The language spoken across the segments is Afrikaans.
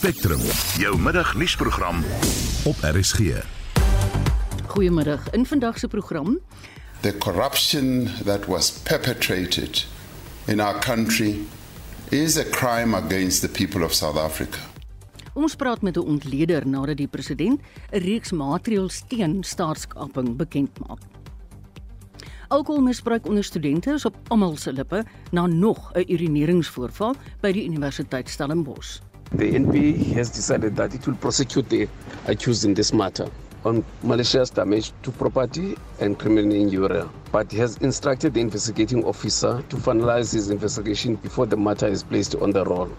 Spectrum, jou middagnuusprogram op RSG. Goeiemiddag. In vandag se program The corruption that was perpetrated in our country is a crime against the people of South Africa. Ons praat met 'n ontleder nadat die president 'n reeks maatreëls teen staatskaping bekend maak. Alkoholmisbruik onder studente is op almal se lippe na nog 'n urineringsvoorval by die Universiteit Stellenbosch. The NP has decided that it will prosecute the accused in this matter on malicious damage to property and criminal injury, but has instructed the investigating officer to finalize his investigation before the matter is placed on the roll.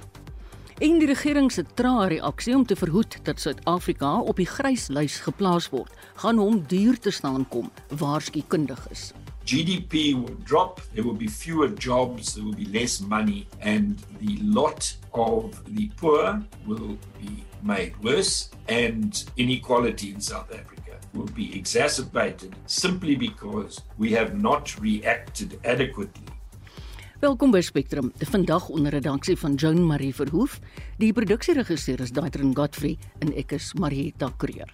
En die regering se trae reaksie om te verhoed dat Suid-Afrika op die gryslys geplaas word, gaan hom duur te staan kom, waarskuwindig is. GDP will drop, there will be fewer jobs, there will be less money, and the lot of the poor will be made worse, and inequality in South Africa will be exacerbated simply because we have not reacted adequately. Welkom by Spectrum. Vandag onder redaksie van Joan Marie Verhoef. Die produksieregisseur is Daitrin Godfrey en ek is Marieta Kreer.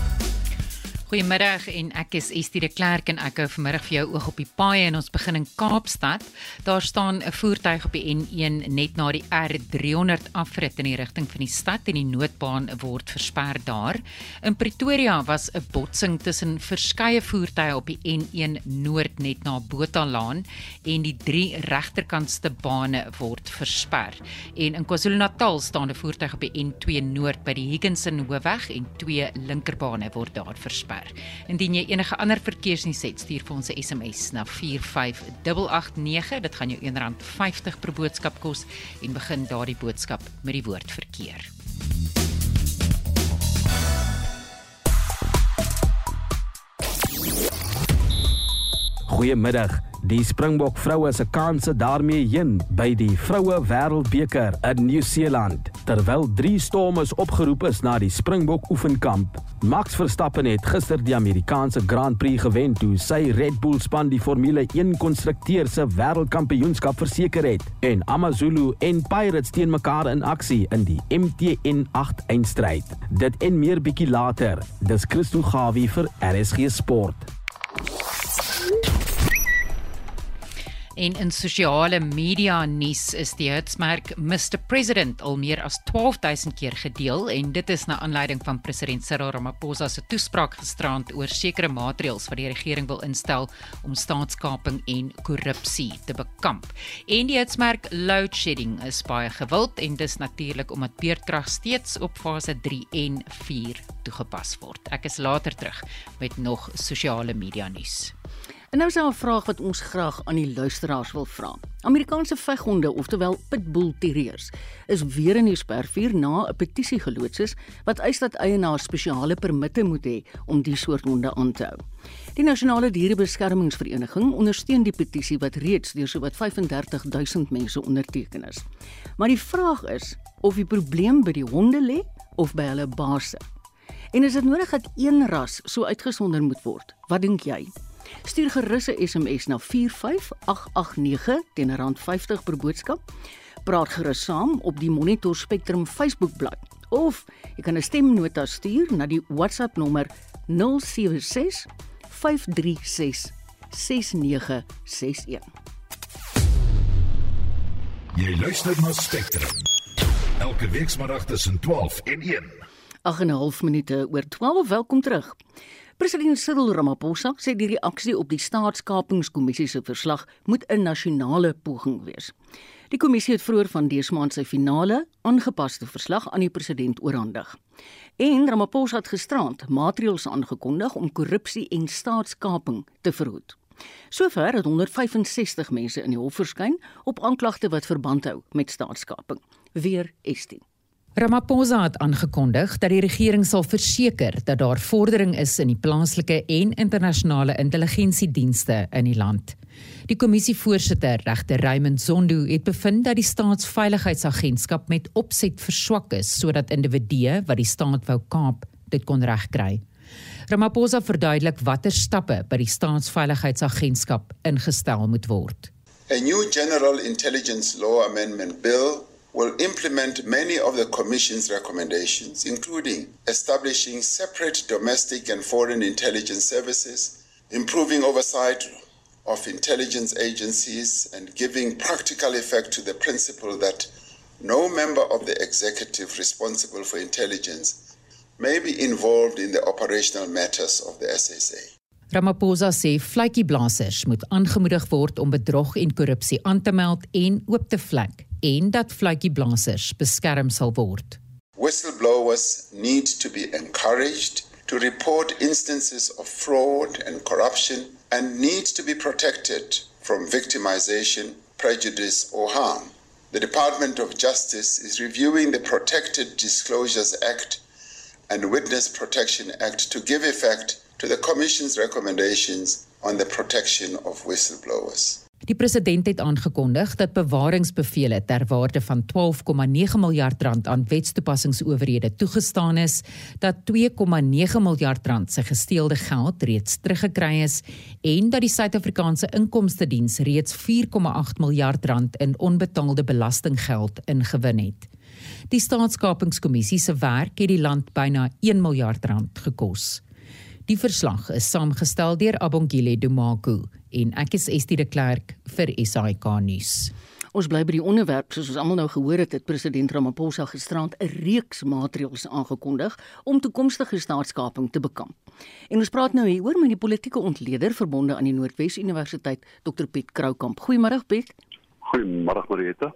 Goeiemiddag en ek is Estie de Klerk en ek hou vanmiddag vir jou oog op die paaie en ons begin in Kaapstad. Daar staan 'n voertuig op die N1 net na die R300 afrit in die rigting van die stad en die noodbaan word versper daar. In Pretoria was 'n botsing tussen verskeie voertuie op die N1 Noord net na Botalaan en die drie regterkantste bane word versper. En in KwaZulu-Natal staan 'n voertuig op die N2 Noord by die Higginson Hoofweg en twee linkerbane word daar versper ver. Indien jy enige ander verkeersnuus het, stuur vir ons 'n SMS na 45889. Dit gaan jou R1.50 per boodskap kos en begin daardie boodskap met die woord verkeer. Goeiemiddag. Die Springbok vroue se kanse daarmee heen by die Vroue Wêreldbeker in Nieu-Seeland. Terwyl 3 stormes opgeroep is na die Springbok oefenkamp. Max Verstappen het gister die Amerikaanse Grand Prix gewen toe sy Red Bull span die Formule 1 konstrukteur se wêreldkampioenskap verseker het. En AmaZulu en Pirates teen mekaar in aksie in die MTN8 eindstryd. Dit en meer bietjie later. Dis Christo Gawie vir RSG Sport. En in sosiale media nuus is die hitsmerk Mr President al meer as 12000 keer gedeel en dit is na aanleiding van president Cyril Ramaphosa se toespraak gisterand oor sekere maatreëls wat die regering wil instel om staatskaping en korrupsie te bekamp. En die hitsmerk load shedding is baie gewild en dis natuurlik omdat beerdkrag steeds op fase 3 en 4 toegepas word. Ek is later terug met nog sosiale media nuus. En nou is daar 'n vraag wat ons graag aan die luisteraars wil vra. Amerikaanse veghonde, oftewel pitbull terriers, is weer in die spervuur na 'n petisie geloods is wat eis dat eienaars spesiale permitte moet hê om die soort honde aan te hou. Die Nasionale Dierebeskermingsvereniging ondersteun die petisie wat reeds deur sowat 35000 mense onderteken is. Maar die vraag is of die probleem by die honde lê of by hulle baase. En is dit nodig dat een ras so uitgesonder moet word? Wat dink jy? Stuur gerus 'n SMS na 45889 teen R50 per boodskap. Praat gerus saam op die Monitor Spectrum Facebookblad of jy kan 'n stemnota stuur na die WhatsApp nommer 076 536 6961. Jy luister na Spectrum. Elke weekmiddag tussen 12 en 1. 8 en 'n half minute oor 12. Welkom terug. President Cyril Ramaphosa sê die reaksie op die staatskapingskommissie se verslag moet 'n nasionale poging wees. Die kommissie het vroeër van dese maand sy finale aangepaste verslag aan die president oorhandig. En Ramaphosa het gisterand maatreëls aangekondig om korrupsie en staatskaping te verhoed. Sover het 165 mense in die hof verskyn op aanklagte wat verband hou met staatskaping. Weer Estie. Ramaphosa het aangekondig dat die regering sal verseker dat daar vordering is in die plaaslike en internasionale intelligensiedienste in die land. Die kommissievoorsitter, regter Raymond Zondo, het bevind dat die staatsveiligheidsagentskap met opset verswak is sodat individue wat die staat wou kaap, dit kon regkry. Ramaphosa verduidelik watter stappe by die staatsveiligheidsagentskap ingestel moet word. A new General Intelligence Law Amendment Bill will implement many of the Commission's recommendations, including establishing separate domestic and foreign intelligence services, improving oversight of intelligence agencies, and giving practical effect to the principle that no member of the executive responsible for intelligence may be involved in the operational matters of the SSA. Ramaphosa sê vletjieblassers moet aangemoedig word om bedrog en korrupsie aan te meld en oop te vlek en dat beskerm sal word. Whistleblowers need to be encouraged to report instances of fraud and corruption and need to be protected from victimization, prejudice or harm. The Department of Justice is reviewing the Protected Disclosures Act and Witness Protection Act to give effect to the Commission's recommendations on the protection of whistleblowers. Die president het aangekondig dat bewaringsbevele ter waarde van 12,9 miljard rand aan wetstoepassingsowerhede toegestaan is, dat 2,9 miljard rand se gesteelde geld reeds teruggekry is en dat die Suid-Afrikaanse Inkomste Diens reeds 4,8 miljard rand in onbetaalde belastinggeld ingewin het. Die staatskapingskommissie se werk het die land byna 1 miljard rand gekos. Die verslag is saamgestel deur Abongile Dumaku en ek is Estie de Klerk vir SAK nuus. Ons bly by die onderwerp soos ons almal nou gehoor het, het president Ramaphosa gisterand 'n reeks maatreëls aangekondig om toekomstige staatskaping te bekamp. En ons praat nou hieroor met die politieke ontleder verbonde aan die Noordwes Universiteit, Dr Piet Kroukamp. Goeiemôre Piet. Goeiemôre Marieta.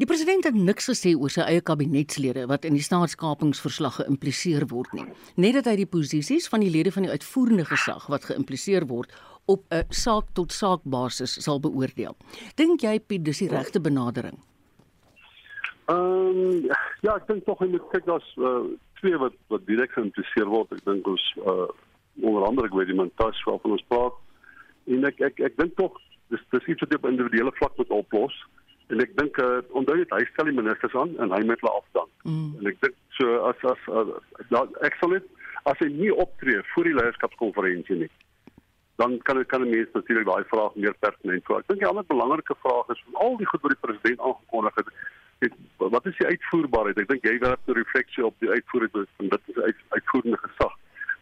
Die president het niks gesê oor sy eie kabinetslede wat in die staatskapingsverslag geïmpliseer word nie. Net dat hy die posisies van die lede van die uitvoerende gesag wat geïmpliseer word op 'n saak tot saak basis sal beoordeel. Dink jy Piet dis die regte benadering? Ehm um, ja, ek dink tog in die kyk daar's uh, twee wat wat direk geïmpliseer word. Ek dink ons uh, onder andere ek weet die montas waarvan ons praat. En ek ek ek dink tog dis dis iets wat op individuele vlak moet oplos en ek dink uh, onthou net hy stel die ministers aan en hy met hulle afdan. Mm. En ek dink so as as uh, ek sal net as hy nie optree voor die leierskapskonferensie nie dan kan dit kan 'n mens natuurlik daai vraag meer pertinent vra. Ek dink 'n ander belangrike vraag is van al die goed wat die president aangekondig het, het wat is die uitvoerbaarheid? Ek dink jy werk 'n refleksie op die uitvoering van dit is uit, uitvoerende gesag.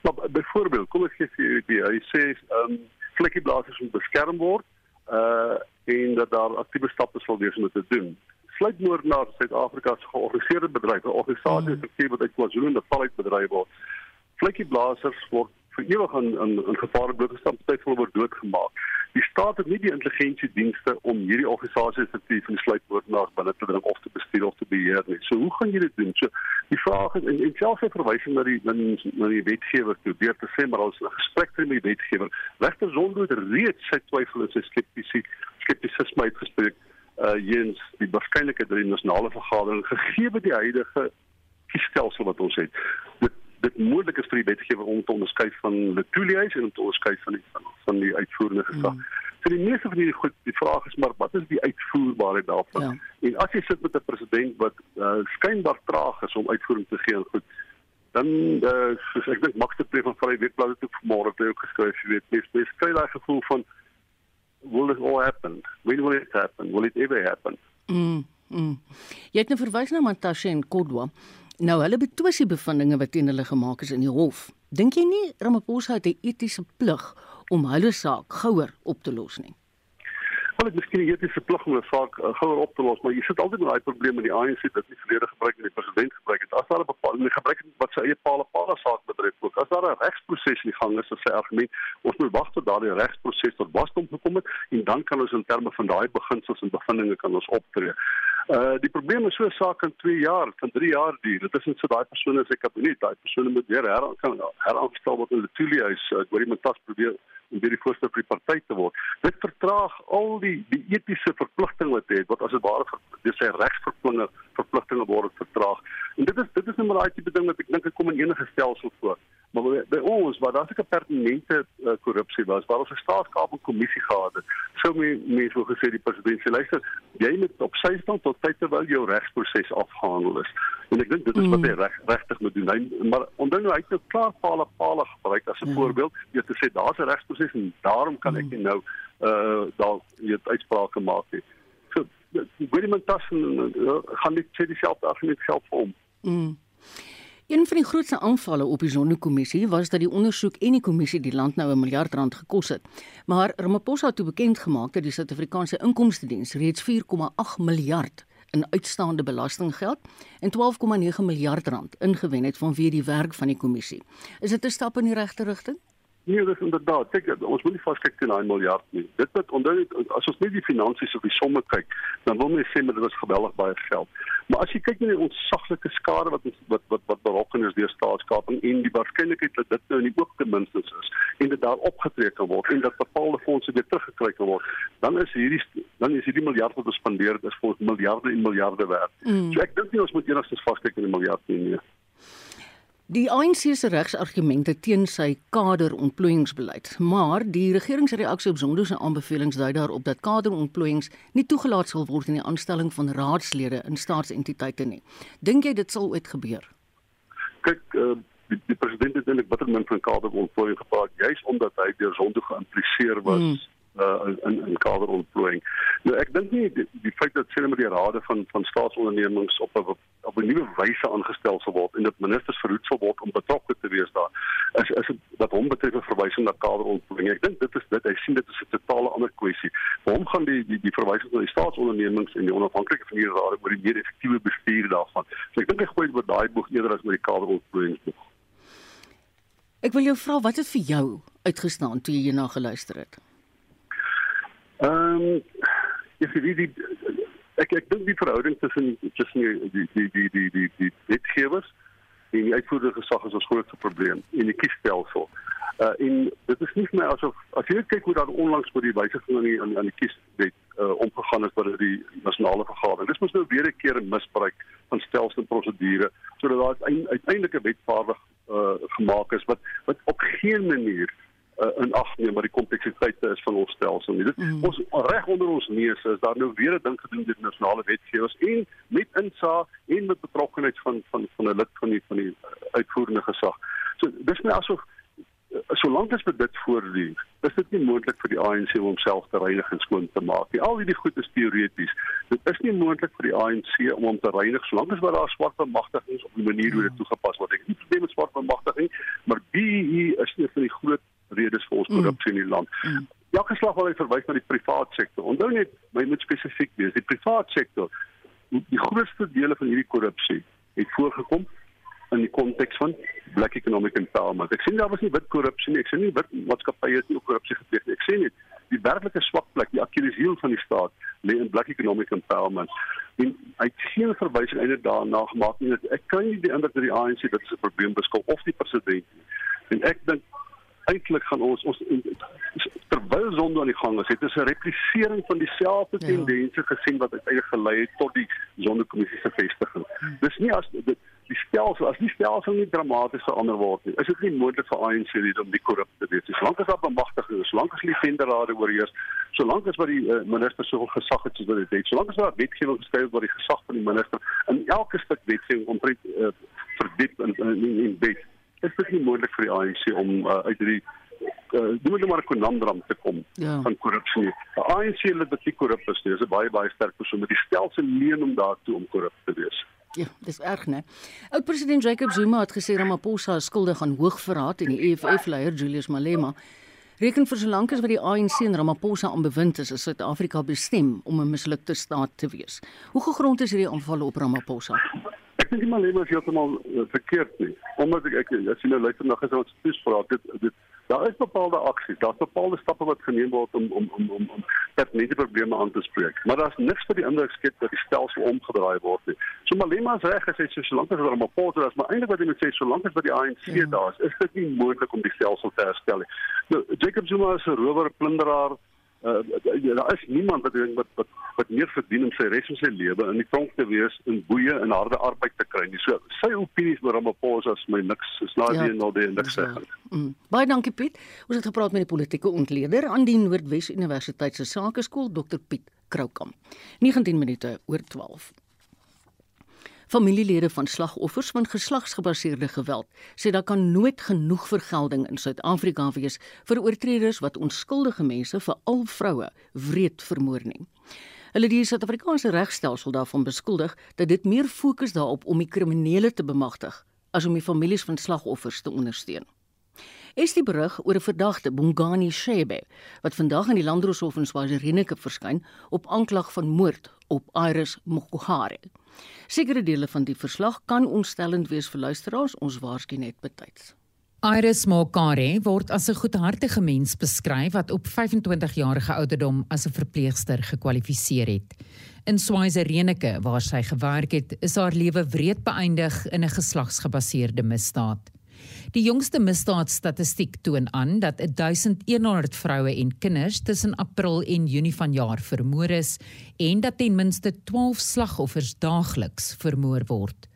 Maar byvoorbeeld, kom ek gee vir julle die hy sê ehm um, vlekkieblassers moet beskerm word uh en dat daar aktiewe stappe sal wees om dit te doen. Sluitmoordenaar Suid-Afrika se georganiseerde bedryf, 'n organisasie mm. wat uit KwaZulu-Natal uit bedryf word. Vlekkieblassers word vir ewig in in, in gevaar blootgestel, tyd hulle word doodgemaak. Die staat het nie die intelligensiedienste om hierdie organisasies effektief in sluitmoordenaars binne te dring of te bestuur of te beheer nie. So hoe gaan jy dit doen? So die vraag is en, en selfs hy verwysing na die na, na die wetgewer toe deur te sê maar ons 'n gesprek met die wetgewer. Regter Zondo het reeds sy twyfel en sy skeptisie skeptisisme uitgespreek uh eens die waarskynlikheid dat die nasionale vergadering gegee die huidige kiesstelsel wat ons het. Dit dit moontlik is vir die wetgewer om te onderskei van Letulies en om te onderskei van die van, van die uitvoerende gesag. Mm. So die meeste van hierdie goed, die vraag is maar wat is die uitvoerbaarheid daarvan? Ja. En as jy sit met 'n president wat uh, skynbaar traag is om uitvoering te gee, goed, dan uh, soos ek dink Max de Pre van Vrye Wetblad het ook vanmôre het ook geskryf, jy weet, mens mens kry daai gevoel van will it all happen? When will it happen? Will it ever happen? Mm. Mm. Jy het nou verwys na Mantashe en Kodwa. Nou hulle betwis die bevindinge wat teen hulle gemaak is in die hof. Dink jy nie Ramaphosa het 'n etiese plig om hulle saak gouer op te los nie? Wel, ek miskien 'n plig om 'n saak uh, gouer op te los, maar jy sit altyd met daai probleem met die ANC dat nie verlede gebruik en die president gebruik het. As daar 'n bepaalde gebruik wat sy eie paal paal saak betref, ook as daar 'n regsproses in gang is, is sy argument, ons moet wag tot daardie regsproses tot wasdom gekom het en dan kan ons in terme van daai beginsels en bevindinge kan ons optree. Uh die probleem is so 'n saak in 2 jaar, van 3 jaar duur. Dit is net so daai persone se kabinet, daai persone moet weer her kan heranstel wat hulle toelie is. Ek hoor iemand tas probeer om weer die voorste vir die party te word. Dit vertraag al die die etiese verpligtinge wat hy het wat as dit ware dis sy regsverpligtinge verpligtinge word vertraag. En dit is dit is net maar daai tipe ding wat ek dink ek kom in enige stelsel voor. Maar by, by ons waar daar seker pertinente uh, korrupsie was, waar ons 'n staatskaping kommissie gehad het, sou mense wou gesê die president sê luister, jy moet op sy stand tot tyd terwyl jou regsproses afgehandel is. En ek dink dit is wat hy mm. reg regtig moet doen. Hy, maar onthou nou hy het nou klaar paal paal gebruik as 'n mm. voorbeeld, jy te sê daar's 'n regsproses en daarom kan ek mm. nou uh daar weet uitsprake maak nie. So Willem Tassen uh, gaan net sê dieselfde argument geld vir hom. Mm. Een van die grootste aanvalle op die Zondo-kommissie was dat die ondersoek en die kommissie die land nou 'n miljard rand gekos het. Maar Ramaphosa het toe bekend gemaak dat die Suid-Afrikaanse Inkomste Diens reeds 4,8 miljard in uitstaande belastinggeld en 12,9 miljard rand ingewen het vanweë die werk van die kommissie. Is dit 'n stap in die regte rigting? Nee, dis inderdaad. Kyk, ons moet nie vaskyk teen 'n miljard nie. Dit wat onthou as ons net die finansies of die somme kyk, dan wil mens sê maar dit was geweldig baie geld. Maar as jy kyk na die ontsaglike skade wat wat wat wat berokken is deur staatskaping en die waarskynlikheid dat dit nou in die oop ten minste is en dit daar opgetrek kan word en dat bepaalde fondse weer teruggekry kan word, dan is hierdie dan is hierdie miljard wat gespandeer is vir miljarde en miljarde werd. Mm. So ek dink nie ons moet enigstens vaskyk in die miljard nie. nie. Die ANC se regsargumente teen sy kaderontplooiingsbeleid, maar die regeringsreaksie op Zondo se aanbevelings dui daarop dat kaderontplooiings nie toegelaat sal word in die aanstelling van raadslede in staatsentiteite nie. Dink jy dit sal ooit gebeur? Kyk, uh, die, die president het eintlik bitter min van kaderontplooiing gepraat, juis omdat hy deur Zondo geïmpliseer was. Hmm uh, in in kaderontplooiing. Nou ek dink nie die, die feit dat sê met die rade van van staatsondernemings op 'n op 'n nuwe wyse aangestel sal word en dat ministers verhoed sal word om betrokke te wees daar is is wat hom betref 'n verwysing na kaderontplooiing. Ek dink dit is dit hy sien dit is 'n totale ander kwessie. Vir hom gaan die die die verwysing na die staatsondernemings en die onafhanklike van die rade oor die meer effektiewe bestuur daarvan. So ek dink hy gooi oor daai boeg eerder as met die kaderontplooiingsboeg. Ek wil jou vra wat het vir jou uitgestaan toe jy hierna geluister het? Ehm um, ek sê die ek ek dink die verhouding tussen tussen die die die die die die die wetgewers en die uitvoerende gesag is ons grootste probleem in die kiesstelsel. Uh en dit is nie vir my asof as jy kyk hoe daar onlangs met die wysiging aan die aan, aan die kieswet uh omgegaan is by die nasionale vergadering. Dis mos nou weer 'n keer 'n misbruik van stelsel en prosedure sodat daar uiteindelik 'n wetvaardig uh gemaak is wat wat op geen manier uh, in ag neem wat die kompleksiteite is van ons stelsel nie. Dit mm. ons reg onder ons neus is daar nou weer 'n ding gedoen deur nasionale wetgewers en met insa en met betrokkeheid van van van 'n lid van die van die uitvoerende gesag. So dis net asof uh, solank as dit voortduur, is dit nie moontlik vir die ANC om homself te reinig en skoon te maak nie. Al hierdie goed is teoreties. Dit is nie moontlik vir die ANC om hom te reinig solank as wat daar swart bemagtigings op die manier hoe dit toegepas word. Ek het nie probleme met swart bemagtiging, maar BEE is een van die groot redes vir ons korrupsie mm. in die land. Mm. Elke slag wil hy verwys na die private sektor. Onthou net, my moet spesifiek wees, die private sektor, die grootste dele van hierdie korrupsie het voorgekom in die konteks van black economic empowerment. Ek sê nie daar was nie wit korrupsie nie. Ek sê nie wit maatskappye het nie korrupsie gepleeg nie. Ek sê net die werklike swak plek, die akkuliesiel van die staat lê in black economic empowerment. En hy het geen verwysing eintlik daarna gemaak nie. Ek kan nie die indruk dat die ANC dit is 'n probleem beskou of die president nie. En ek dink eintlik gaan ons ons terwyl sonde aan die gang is, het ons 'n replisering van dieselfde ja. tendense gesien wat uiteindelik gelei het tot die sondekommissie se vestiging. Dis nie as dit die stelsel as die stelsel nie dramaties verander word nie. Is dit nie moontlik vir ANC dit om die korrup te wees? Solank as daar bemagtiging is, solank as die venderrade oorheers, solank as wat die uh, minister soveel gesag het soos wat dit het, solank as daar wetgewing geskryf word die gesag van die minister in elke stuk wetgewing omtrent uh, verdiep in in, in, in wet is dit nie moontlik vir die ANC om uh, uit hierdie uh, doen moet maar 'n konandram te kom ja. van korrupsie. Die ANC lid wat nie korrup is nie, is 'n baie baie sterk persoon met die stelsel leen om daartoe om korrup te wees. Ja, dis erg, né? Oud president Jacob Zuma het gesê Ramaphosa is skuldig aan hoogverraad en die EFF leier Julius Malema reken vir solank as wat die ANC en Ramaphosa aanbewind is, is Suid-Afrika bestem om 'n mislukte staat te wees. Hoe gegrond is hierdie aanvalle op Ramaphosa? Ek dink maar Lema is heeltemal uh, verkeerd nie. Omdat ek ek as jy nou luister na gister ons toespraak, dit dit daar is bepaalde aksies, daar's bepaalde stappe wat geneem word om om om om om pertinente probleme aan te spreek. Maar daar's niks vir die indruk skep dat die stelsel omgedraai word nie. So Malema is reg gesê so solank as daar 'n rapport is, maar eintlik wat hy moet sê solank as wat die ANC ja. daar is, is dit nie moontlik om die stelsel te herstel nie. Nou Jacob Zuma is 'n rower, plunderaar, uh, daar is niemand wat dink wat wat wat meer verdien om sy res van sy lewe in die tronk te wees en boeye en harde arbeid te kry nie. So sy opinies oor Ramaphosa is my niks is nou die en nou die niks sê. Mm. Baie dankie Piet. Ons het gepraat met die politieke ontleder aan die Noordwes Universiteit se Sakeskool Dr Piet Kroukamp. 19 minute oor 12. Familielede van slagoffers van geslagsgebaseerde geweld sê daar kan nooit genoeg vergelding in Suid-Afrika wees vir oortreders wat onskuldige mense, veral vroue, wreed vermoor nie. Hulle die Suid-Afrikaanse regstelsel daarvan beskuldig dat dit meer fokus daarop om die kriminele te bemagtig as om die families van slagoffers te ondersteun. Is die berig oor 'n verdagte Bongani Shebe wat vandag in die Landdroshof in Swaziland verskyn op aanklag van moord op Iris Mokohare. Sekere dele van die verslag kan ontstellend wees vir luisteraars, ons waarsku net betyds. Iris Mokare word as 'n goedhartige mens beskryf wat op 25 jarige ouderdom as 'n verpleegster gekwalifiseer het. In Swaziland waar sy gewerk het, is haar lewe wreed beëindig in 'n geslagsgebaseerde misdaad. Die jongste misdaadstatistiek toon aan dat 1100 vroue en kinders tussen April en Junie vanjaar vermoor is en dat ten minste 12 slagoffers daagliks vermoor word.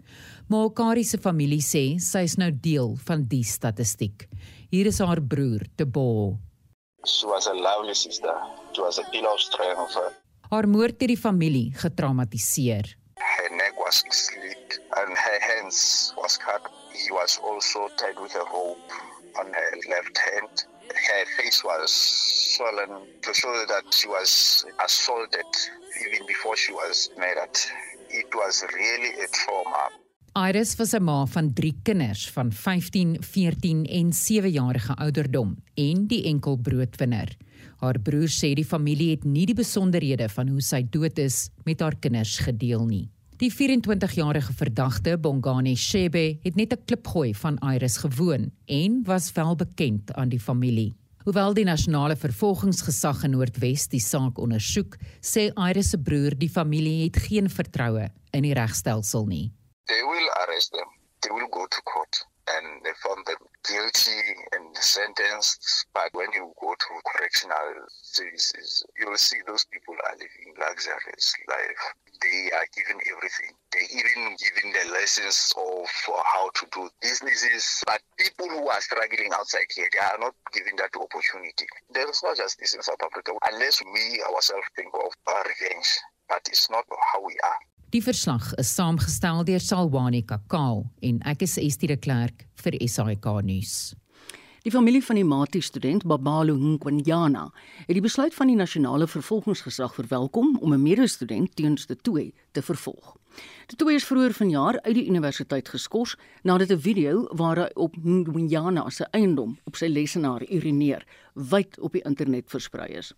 Maar Kari se familie sê sy is nou deel van die statistiek. Hier is haar broer, Tebo. She was a lovely sister. She was a pillar of strength. Haar moord het die familie getraumatiseer. Her neck was slit and her hands was cut He was also tied with a rope on her left hand. Her face was swollen to show that she was assaulted even before she was murdered. It was really a trauma. Iris was 'n ma van 3 kinders van 15, 14 en 7 jarige ouderdom en die enkel broodwinner. Haar broer sê die familie het nie die besonderhede van hoe sy dood is met haar kinders gedeel nie. Die 24-jarige verdagte, Bongani Shebe, het net 'n klipgooi van Iris gewoon en was wel bekend aan die familie. Hoewel die nasionale vervolgingsgesag in Noordwes die saak ondersoek, sê Iris se broer die familie het geen vertroue in die regstelsel nie. They will arrest them. They will go to court and they found them guilty and sentenced. But when you go to correctional services, you'll see those people are living luxurious life. they are given everything. They even given the lessons of how to do businesses. But people who are struggling outside here, they are not given that opportunity. There is no justice in South Africa unless we ourselves think of uh, revenge. But it's not how we are. Die verslag is saamgestel deur Salwani Kakal en ek is Estie de Klerk vir SAK nuus. Die familie van die Mati student Babalo Nkwanyana het die besluit van die nasionale vervolgingsgesag verwelkom om 'n medestudent teens te toe te vervolg. Die twee is vroeër vanjaar uit die universiteit geskort nadat 'n video waar hy op Nkwanyana se eiendom op sy lesenaar urineer wyd op die internet versprei is.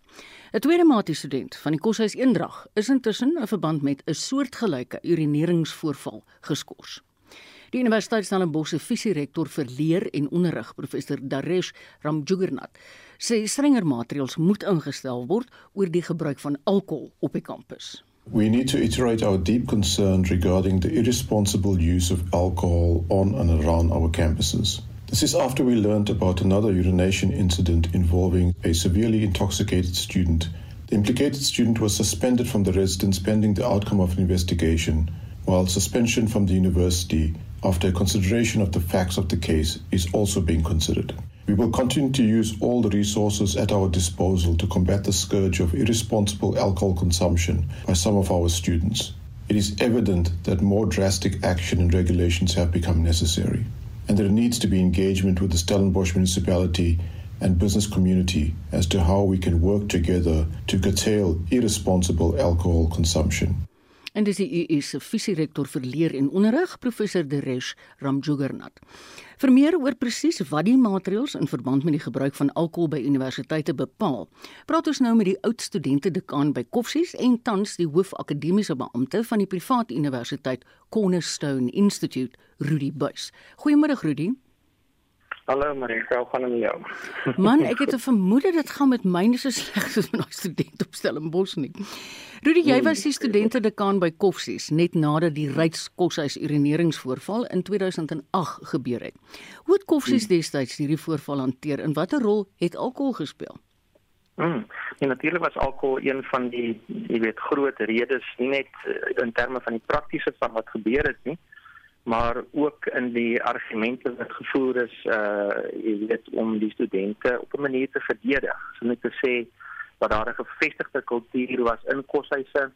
'n Tweede Mati student van die Koshuis Eendrag is intussen in verband met 'n soortgelyke urineringsvoorval geskort. Die Universiteit Stellenbosch se visierektor vir leer en onderrig, professor Daresh Ramjugernat, sê strenger maatreëls moet ingestel word oor die gebruik van alkohol op die kampus. We need to iterate our deep concern regarding the irresponsible use of alcohol on and around our campuses. This is after we learned about another urination incident involving a severely intoxicated student. The implicated student was suspended from the residence pending the outcome of an investigation, while suspension from the university after consideration of the facts of the case is also being considered. We will continue to use all the resources at our disposal to combat the scourge of irresponsible alcohol consumption by some of our students. It is evident that more drastic action and regulations have become necessary, and there needs to be engagement with the Stellenbosch municipality and business community as to how we can work together to curtail irresponsible alcohol consumption. En dis die EU se visierektor vir leer en onderrig professor Deresh Ramjugernat. Vir meer oor presies wat die maatreëls in verband met die gebruik van alkohol by universiteite bepaal, praat ons nou met die oud studente dekaan by Koffsies en tans die hoof akademiese beampte van die privaat universiteit Cornerstone Institute, Rudy Buys. Goeiemôre Rudy. Hallo Marie, hoe gaan dit met jou? Man, ek het 'n vermoede dit gaan met myne so sleg soos met daai student op Stellenbosch nie. Rudy, jy was die studente dekaan by Koffsies net nadat die Ryds-Koshuis urineringsvoorval in 2008 gebeur het. Hoe het Koffsies destyds hierdie voorval hanteer en watter rol het alkohol gespeel? Mm. Ja, natuurlik was alkohol een van die jy weet groot redes nie net eh, in terme van die praktiese van wat gebeur het nie, maar ook in die argumente wat gevoer is uh jy weet om die studente op 'n manier te verdedig. So net te sê dat daar 'n gevestigde kultuur was in koshuise,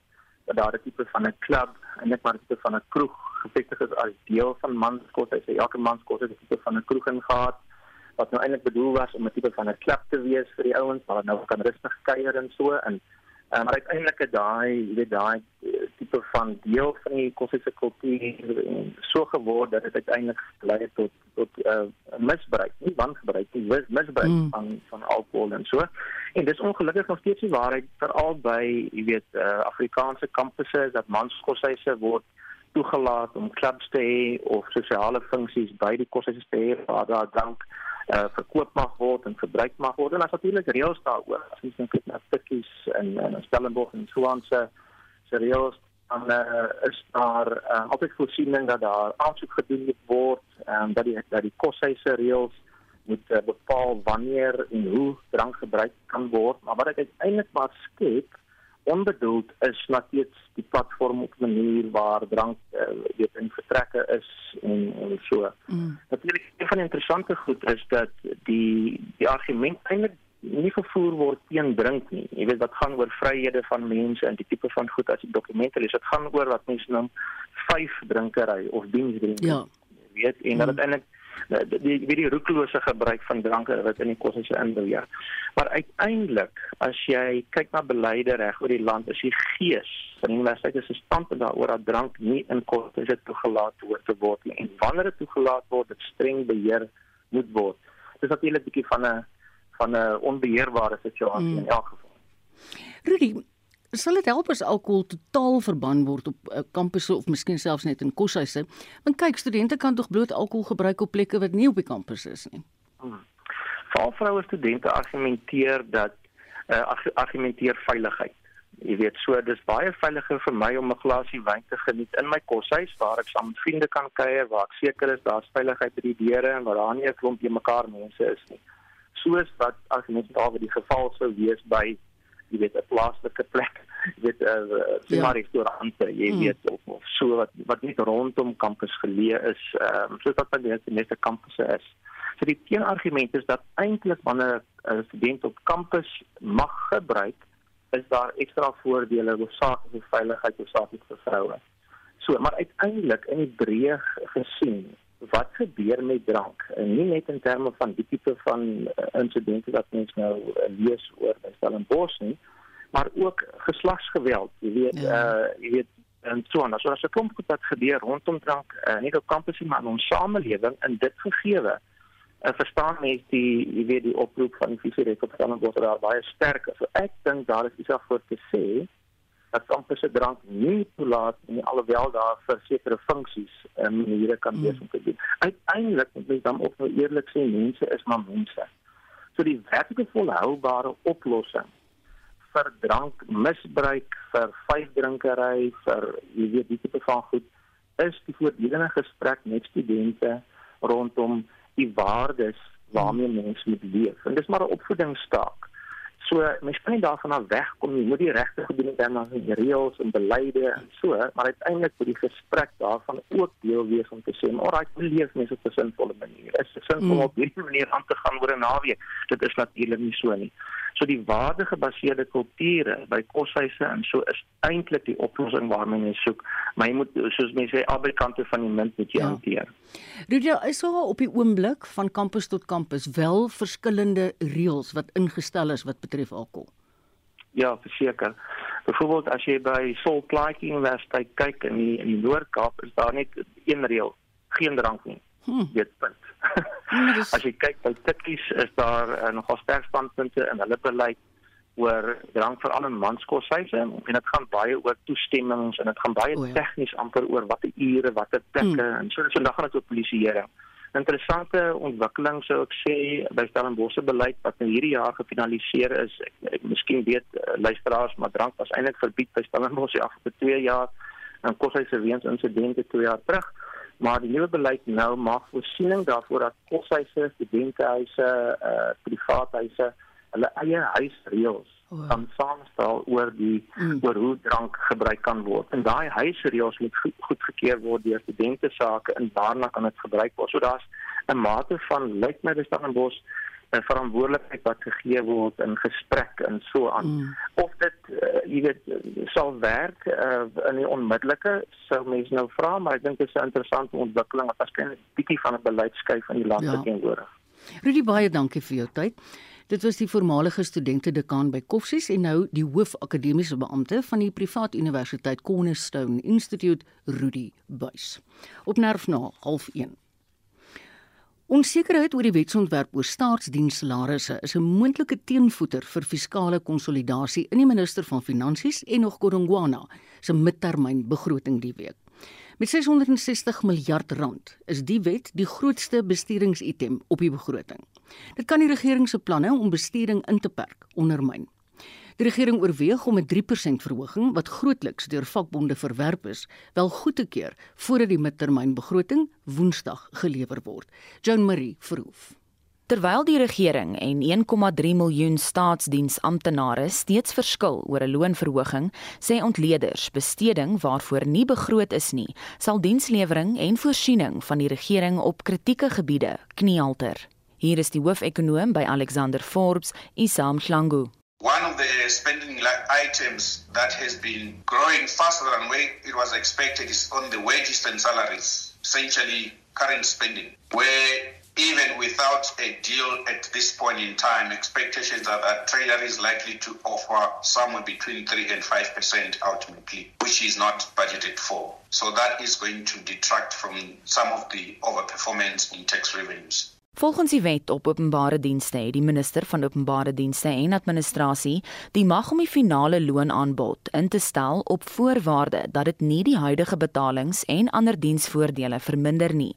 dat daar 'n tipe van 'n klub en net maar tipe van 'n kroeg gevestig is as deel van manskos. Hy sê elke manskos het 'n tipe van 'n kroeg ingehaat wat nou eintlik bedoel was om 'n tipe van 'n klub te wees vir die ouens waar hulle nou kan rustig kuier en so en Um, maar uiteindelik het daai, jy weet daai eh, tipe van deel van die kosse kultuur so geword dat dit uiteindelik gelei het tot tot uh, misbruik, nie wangebruik nie, misbruik mm. van van alkohol en so. En dis ongelukkig nog steeds die waarheid veral by, jy weet, uh, Afrikaanse kampusse dat manskoshuise word toegelaat om clubs te hê of sosiale funksies by die koshuise te hê waar daar drank uh, verkoop mag word en gebruik mag word. En as natuurlik reëls daaroor. As jy kyk na stukkies in in Stellenbosch en Swansea se reëls dan uh, is daar uh, altyd voorsiening dat daar aansoek gedoen word en um, dat die dat die koshuise reëls moet uh, bepaal wanneer en hoe drank gebruik kan word. Maar wat dit eintlik maar skep onbedoeld is natuurlik die platform op 'n manier waar drank uh, weet in vertrekke is en, en so. Mm. Natuurlik een van die interessante goed is dat die die argument eintlik nie gevoer word teen drink nie. Jy weet wat gaan oor vryhede van mense en die tipe van goed as die dokumente lees. Dit gaan oor wat mense noem vyf drinkery of diensdrinking. Ja. Jy weet en mm. dat dit eintlik die die die, die roekelose gebruik van dranke wat in die kos is inbeweeg. Maar uiteindelik as jy kyk na beleide reg oor die land, is die gees van die universiteit is gestand daaroor dat drank nie in kos is toegelaat word te word nie. En wanneer dit toegelaat word, dit streng beheer moet word. Dit is natuurlik 'n bietjie van 'n van 'n onbeheerbare situasie mm. in elk geval. Rudy, sal dit help as alkohol totaal verbân word op uh, kampusse of miskien selfs net in koshuise? Want kyk, studente kan tog bloot alkohol gebruik op plekke wat nie op die kampus is nie. Hmm. Veral vroue studente argumenteer dat uh, argumenteer veiligheid. Jy weet, so dis baie veiliger vir my om 'n glasie wyn te geniet in my koshuis waar ek saam met vriende kan kuier, waar ek seker is daar's veiligheid by die deure en waar daar nie 'n klomp mekaar mense is nie. Soos wat as mens daar by die geval sou wees by jy weet 'n plaaslike plek jy weet 'n uh, uh, ja. restaurante jy mm. weet of, of so wat wat net rondom kampus geleë is ehm um, soos wat by die meeste kampusse is so die teenargument is dat eintlik wanneer 'n student op kampus mag gebruik is daar ekstra voordele hoofsaaklik vir veiligheid hoofsaaklik vir vroue so maar uiteindelik in die breë gesien wat gebeur met drank? En nie net in terme van die tipe van uh, insidente wat mens nou uh, lees oor by Stellenbosch nie maar ook geslagsgeweld jy weet ja. uh, jy weet en so en so as 'n klomp wat gebeur rondom drank uh, nie op kampus nie maar in ons samelewing in dit gegeewe uh, verstaan mense die jy weet die oproep van die fisiereek op Stellenbosch daar baie sterk so ek dink daar is iets daarvoor te sê dat kampusse drank nie toelaat nie alhoewel daar vir sekere funksies en um, maniere kan hmm. wees om te doen. Uiteindelik moet mens dan ook nou eerlik sê mense is maar mense. So die werklike volhoubare oplossing vir drankmisbruik, vir vyfdrinkery, vir jy weet die tipe van goed is die voortdurende gesprek met studente rondom die waardes waarmee mense moet leef. En dis maar 'n opvoedingsstaak. So mens kan nie daarvan af wegkom nie. Jy moet die regte gedoen het dan die reëls en beleide en so, maar uiteindelik moet die gesprek daarvan ook deel wees om te sê, "Alright, hoe leef mense op 'n sinvolle manier?" Is dit sinvol mm. op hierdie manier aan te gaan oor 'n naweek? Dit is natuurlik nie so nie. So die waardegebaseerde kulture by koshuise en so is eintlik die oplossing waarna mense soek. Maar jy moet soos mense sê albei kante van die munt moet jy ja. hanteer. Rudia, is daar op die oomblik van kampus tot kampus wel verskillende reëls wat ingestel is wat betref alkohol? Ja, verseker. Byvoorbeeld as jy by Sol Plaatjie Universiteit kyk in die in die Noord-Kaap is daar net een reël, geen drank nie. Hm. Dit punt. Hmm, As jy kyk by Tikkies is daar uh, nogal sterk standpunte in hulle beleid oor drank vir al in manskoshuise en dit gaan baie oor toestemmings en dit gaan baie ja. tegnies amper oor watter ure, watter plekke hmm. en so so dan gaan dit oor polisieering. Interessante ontwikkeling sou ek sê by Stellenbosch se beleid wat nou hierdie jaar gefinaliseer is. Ek, ek miskien weet uh, luisteraars maar drank was eintlik verbied by Stellenbosch afgelope 2 jaar en koshuise weens insidente 2 jaar terug maar die nuwe beleid nou maak voorsiening daarvoor dat koshuise, studentehuise, uh privaathuise hulle eie huisreëls oh. kan saamstel oor die mm. oor hoe drank gebruik kan word. En daai huisreëls moet goedgekeur word deur studente sake en daarna kan dit gebruik word. So daar's 'n mate van lyk my dis dan in bos 'n verantwoordelikheid wat gegee word in gesprek en so aan. Mm. Of dit uh, jy weet sal werk uh, in die onmiddellike sou mense nou vra, maar ek dink dit is 'n interessante ontwikkeling wat waarskynlik 'n bietjie van 'n beleidskuif in die land ja. teenoor. Rudy baie dankie vir jou tyd. Dit was die voormalige studente dekaan by Koffsies en nou die hoof akademiese beampte van die privaat universiteit Cornerstone Institute, Rudy Buys. Op nerf na 0.1. Onsekerheid oor die wetsontwerp oor staatsdienssalarisse is 'n moontlike teenvoeter vir fiskale konsolidasie in die minister van Finansies en nog Godongwana se midtermynbegroting die week. Met 660 miljard rand is die wet die grootste besturingsitem op die begroting. Dit kan die regering se planne om besturing in te perk ondermyn. Die regering oorweeg om 'n 3% verhoging wat grootliks deur vakbonde verwerp is, wel goed te keur voordat die midtermynbegroting Woensdag gelewer word. Joan Marie Verhoef Terwyl die regering en 1,3 miljoen staatsdiensamptenare steeds verskil oor 'n loonverhoging, sê ontleeders besteding waarvoor nie begroot is nie, sal dienslewering en voorsiening van die regering op kritieke gebiede kniehalter. Hier is die hoofekonoom by Alexander Forbes, Isam Shlangu. One of the spending items that has been growing faster than it was expected is on the wages and salaries, essentially current spending, where even without a deal at this point in time, expectations are that Trailer is likely to offer somewhere between 3 and 5% ultimately, which is not budgeted for. So that is going to detract from some of the overperformance in tax revenues. Volgens die wet op openbare dienste het die minister van openbare dienste en administrasie die mag om die finale loonaanbod in te stel op voorwaarde dat dit nie die huidige betalings en ander diensvoordele verminder nie.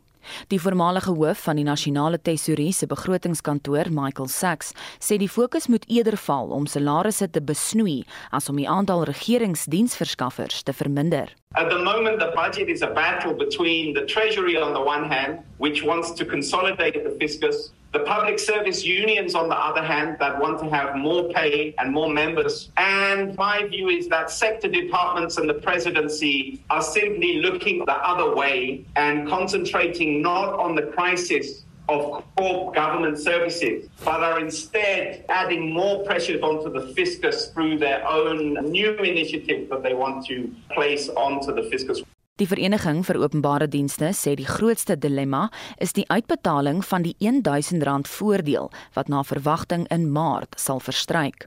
Die voormalige hoof van die nasionale tesourie se begrotingskantoor, Michael Sachs, sê die fokus moet eerder val om salarisse te besnoei as om die aantal regeringsdiensverskaffers te verminder. At the moment the budget is a battle between the treasury on the one hand, which wants to consolidate the fiscus The public service unions, on the other hand, that want to have more pay and more members. And my view is that sector departments and the presidency are simply looking the other way and concentrating not on the crisis of core government services, but are instead adding more pressures onto the fiscus through their own new initiative that they want to place onto the fiscus. Die Vereniging vir Openbare Dienste sê die grootste dilemma is die uitbetaling van die R1000 voordeel wat na verwagting in Maart sal verstryk.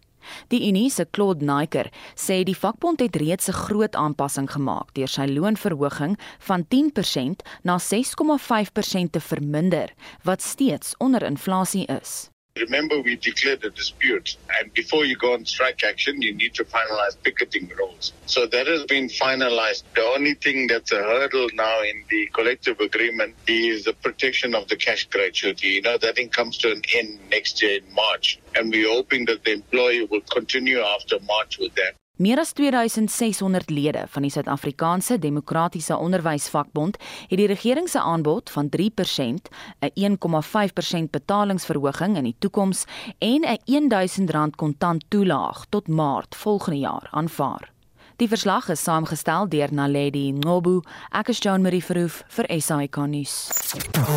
Die Unie se Claude Naiker sê die vakbond het reeds 'n groot aanpassing gemaak deur sy loonverhoging van 10% na 6,5% te verminder wat steeds onder inflasie is. Remember, we declared a dispute, and before you go on strike action, you need to finalize picketing rules. So that has been finalized. The only thing that's a hurdle now in the collective agreement is the protection of the cash gratuity. You know, that thing comes to an end next year in March, and we're hoping that the employee will continue after March with that. Meer as 2600 lede van die Suid-Afrikaanse Demokratiese Onderwysvakbond het die regering se aanbod van 3%, 'n 1,5% betalingsverhoging in die toekoms en 'n R1000 kontant toelaag tot Maart volgende jaar aanvaar. Die verslag is saamgestel deur Naledi Ngobu, ek is Jean Marie Verhoef vir SAK nuus.